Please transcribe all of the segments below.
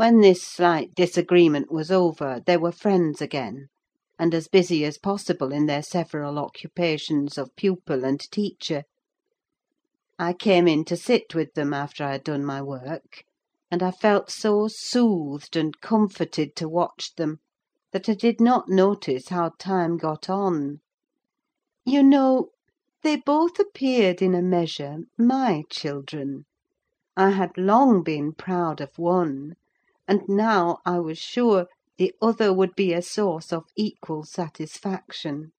When this slight disagreement was over, they were friends again, and as busy as possible in their several occupations of pupil and teacher. I came in to sit with them after I had done my work, and I felt so soothed and comforted to watch them, that I did not notice how time got on. You know, they both appeared, in a measure, my children. I had long been proud of one, and now I was sure the other would be a source of equal satisfaction.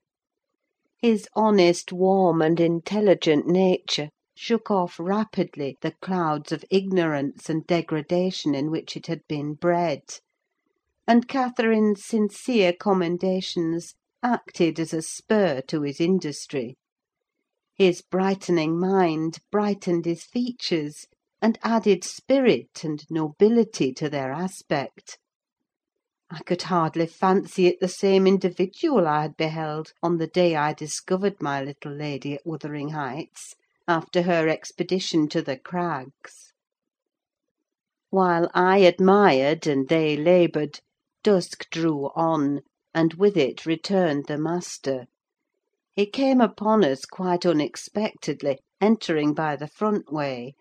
His honest, warm, and intelligent nature shook off rapidly the clouds of ignorance and degradation in which it had been bred; and Catherine's sincere commendations acted as a spur to his industry. His brightening mind brightened his features, and added spirit and nobility to their aspect. I could hardly fancy it the same individual I had beheld on the day I discovered my little lady at Wuthering Heights, after her expedition to the crags. While I admired and they laboured, dusk drew on, and with it returned the master. He came upon us quite unexpectedly, entering by the front way,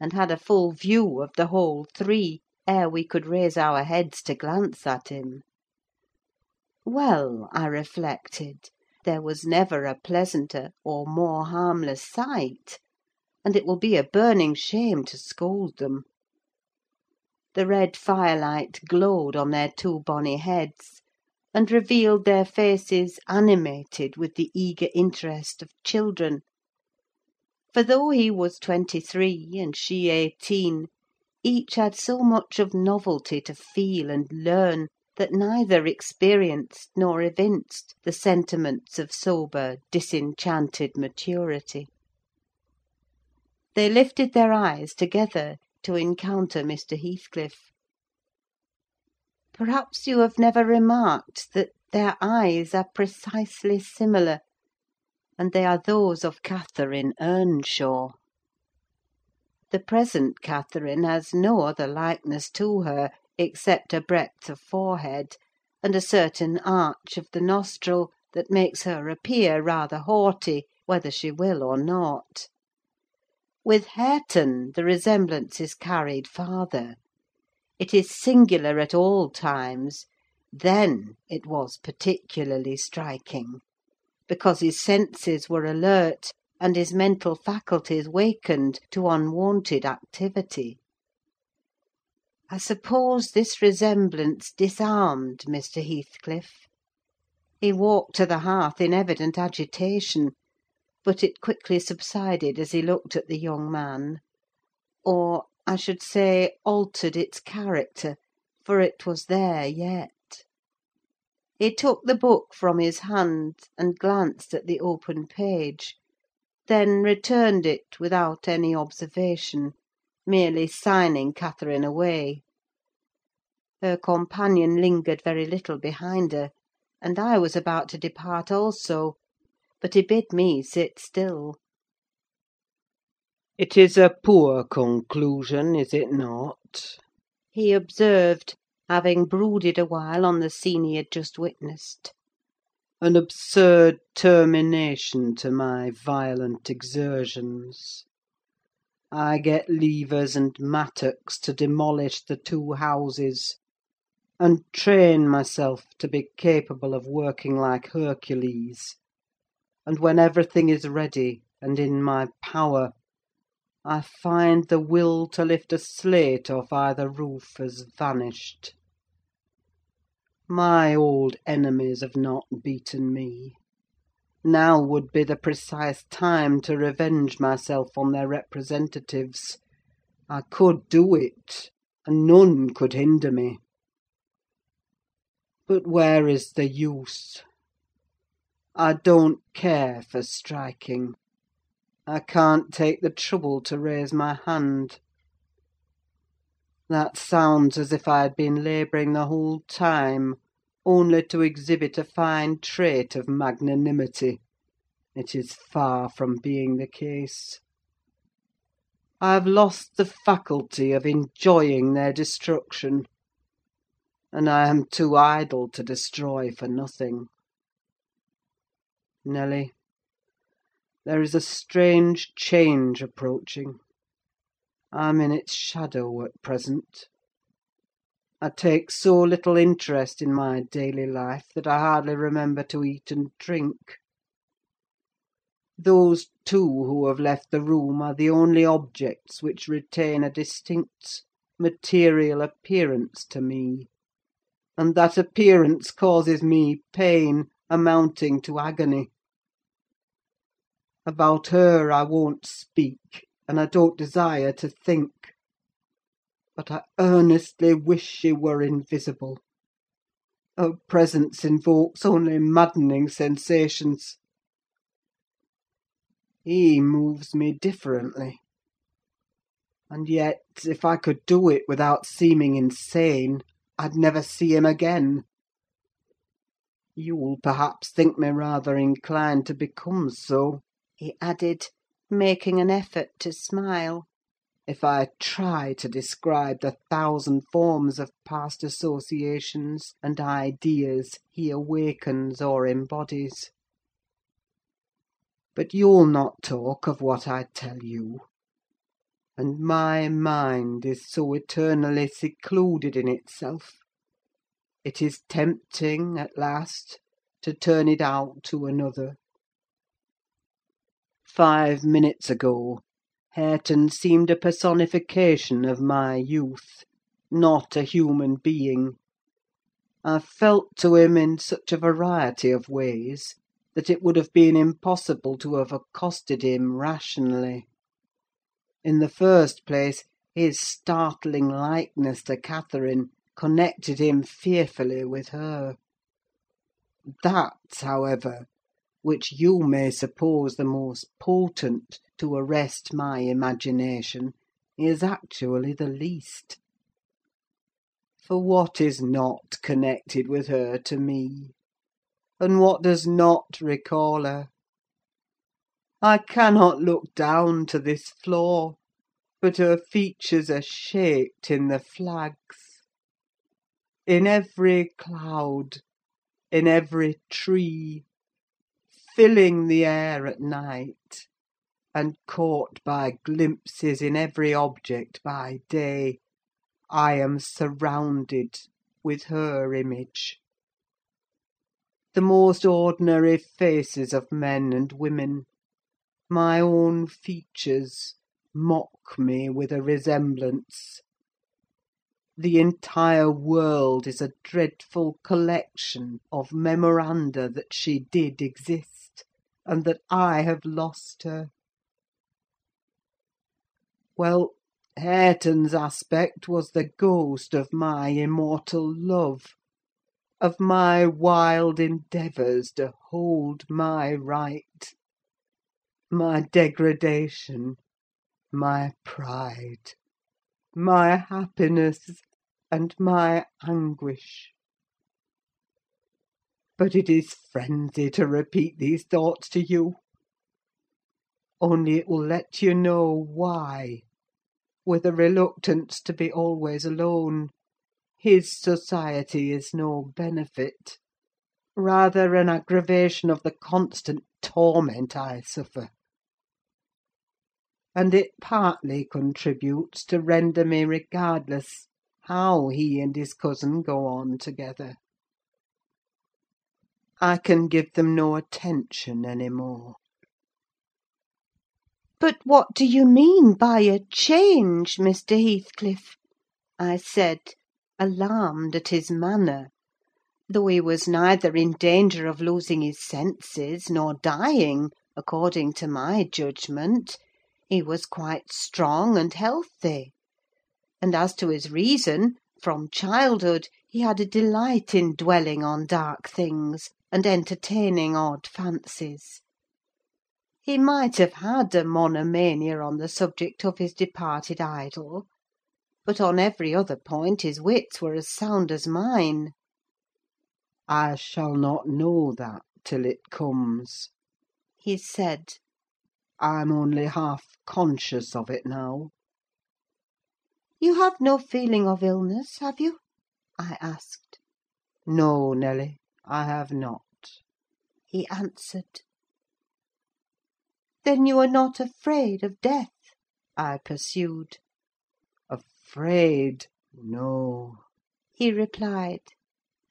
and had a full view of the whole three ere we could raise our heads to glance at him. Well, I reflected, there was never a pleasanter or more harmless sight, and it will be a burning shame to scold them. The red firelight glowed on their two bonny heads, and revealed their faces animated with the eager interest of children; for though he was twenty‐three and she eighteen, each had so much of novelty to feel and learn, that neither experienced nor evinced the sentiments of sober, disenchanted maturity. They lifted their eyes together to encounter Mr. Heathcliff. Perhaps you have never remarked that their eyes are precisely similar, and they are those of Catherine Earnshaw. The present Catherine has no other likeness to her, except a breadth of forehead, and a certain arch of the nostril that makes her appear rather haughty, whether she will or not. With Hareton the resemblance is carried farther. It is singular at all times: then it was particularly striking, because his senses were alert, and his mental faculties wakened to unwonted activity. I suppose this resemblance disarmed Mr. Heathcliff. He walked to the hearth in evident agitation, but it quickly subsided as he looked at the young man; or, I should say, altered its character, for it was there yet. He took the book from his hand, and glanced at the open page; then returned it without any observation, merely signing Catherine away. Her companion lingered very little behind her, and I was about to depart also, but he bid me sit still. "It is a poor conclusion, is it not?" he observed, having brooded awhile on the scene he had just witnessed. "An absurd termination to my violent exertions. I get levers and mattocks to demolish the two houses, and train myself to be capable of working like Hercules; and when everything is ready, and in my power, I find the will to lift a slate off either roof has vanished. My old enemies have not beaten me: now would be the precise time to revenge myself on their representatives. I could do it, and none could hinder me. But where is the use? I don't care for striking. I can't take the trouble to raise my hand. That sounds as if I had been labouring the whole time, only to exhibit a fine trait of magnanimity: it is far from being the case. I have lost the faculty of enjoying their destruction. and I am too idle to destroy for nothing. Nelly, there is a strange change approaching. I'm in its shadow at present. I take so little interest in my daily life that I hardly remember to eat and drink. Those two who have left the room are the only objects which retain a distinct material appearance to me; and that appearance causes me pain amounting to agony. About her I won't speak, and I don't desire to think but I earnestly wish she were invisible. Her presence invokes only maddening sensations. He moves me differently; and yet, if I could do it without seeming insane, I'd never see him again. You'll perhaps think me rather inclined to become so," he added, making an effort to smile if I try to describe the thousand forms of past associations and ideas he awakens or embodies. But you'll not talk of what I tell you; and my mind is so eternally secluded in itself, it is tempting, at last, to turn it out to another. Five minutes ago Hareton seemed a personification of my youth, not a human being. I felt to him in such a variety of ways, that it would have been impossible to have accosted him rationally. In the first place, his startling likeness to Catherine connected him fearfully with her. That, however, which you may suppose the most potent to arrest my imagination, is actually the least. For what is not connected with her to me? and what does not recall her? I cannot look down to this floor, but her features are shaped in the flags. In every cloud, in every tree, filling the air at night, and caught by glimpses in every object by day, I am surrounded with her image. The most ordinary faces of men and women, my own features, mock me with a resemblance. The entire world is a dreadful collection of memoranda that she did exist and that I have lost her. Well, Hareton's aspect was the ghost of my immortal love, of my wild endeavours to hold my right, my degradation, my pride, my happiness, and my anguish. But it is frenzy to repeat these thoughts to you: only it will let you know why, with a reluctance to be always alone, his society is no benefit; rather an aggravation of the constant torment I suffer. And it partly contributes to render me regardless how he and his cousin go on together. I can give them no attention any more." "But what do you mean by a change, Mr. Heathcliff?" I said, alarmed at his manner. Though he was neither in danger of losing his senses nor dying, according to my judgment, he was quite strong and healthy; and as to his reason, from childhood he had a delight in dwelling on dark things, and entertaining odd fancies. He might have had a monomania on the subject of his departed idol, but on every other point his wits were as sound as mine. "I shall not know that till it comes," he said. "I'm only half conscious of it now." "You have no feeling of illness, have you?" I asked. "No, Nelly, I have not," he answered. "Then you are not afraid of death?" I pursued. "Afraid? no," he replied.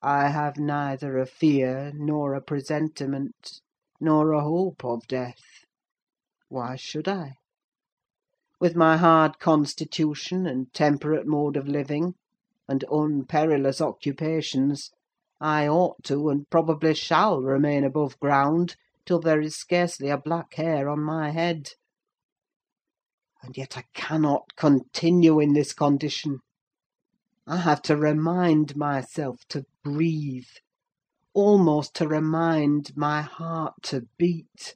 "I have neither a fear, nor a presentiment, nor a hope of death. Why should I? With my hard constitution, and temperate mode of living, and unperilous occupations, I ought to, and probably shall, remain above ground till there is scarcely a black hair on my head. And yet I cannot continue in this condition. I have to remind myself to breathe, almost to remind my heart to beat;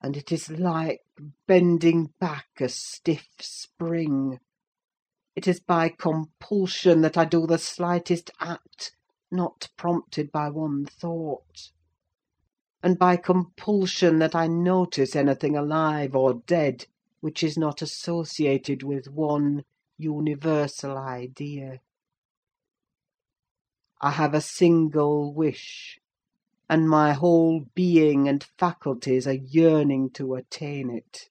and it is like bending back a stiff spring. It is by compulsion that I do the slightest act not prompted by one thought; and by compulsion that I notice anything alive or dead which is not associated with one universal idea. I have a single wish, and my whole being and faculties are yearning to attain it.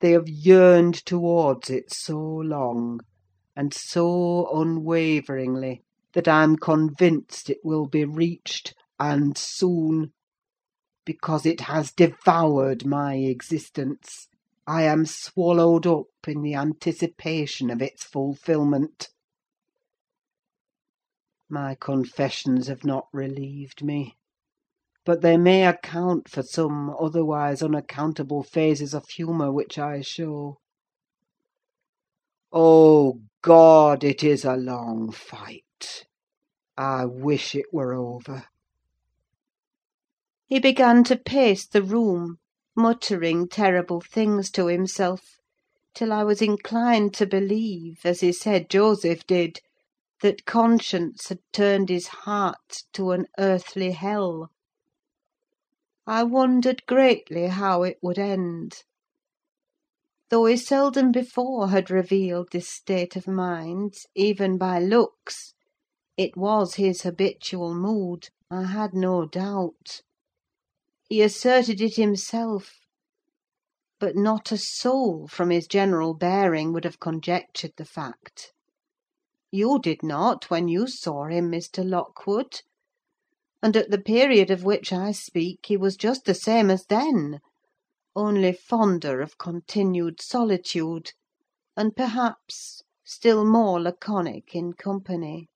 They have yearned towards it so long, and so unwaveringly, that I'm convinced it will be reached, and soon: because it has devoured my existence. I am swallowed up in the anticipation of its fulfilment. My confessions have not relieved me; but they may account for some otherwise unaccountable phases of humour which I show. Oh, God! it is a long fight! I wish it were over. He began to pace the room muttering terrible things to himself, till I was inclined to believe, as he said Joseph did, that conscience had turned his heart to an earthly hell. I wondered greatly how it would end. Though he seldom before had revealed this state of mind, even by looks, it was his habitual mood, I had no doubt. He asserted it himself; but not a soul, from his general bearing, would have conjectured the fact. You did not, when you saw him, Mr. Lockwood; and at the period of which I speak he was just the same as then, only fonder of continued solitude, and perhaps still more laconic in company.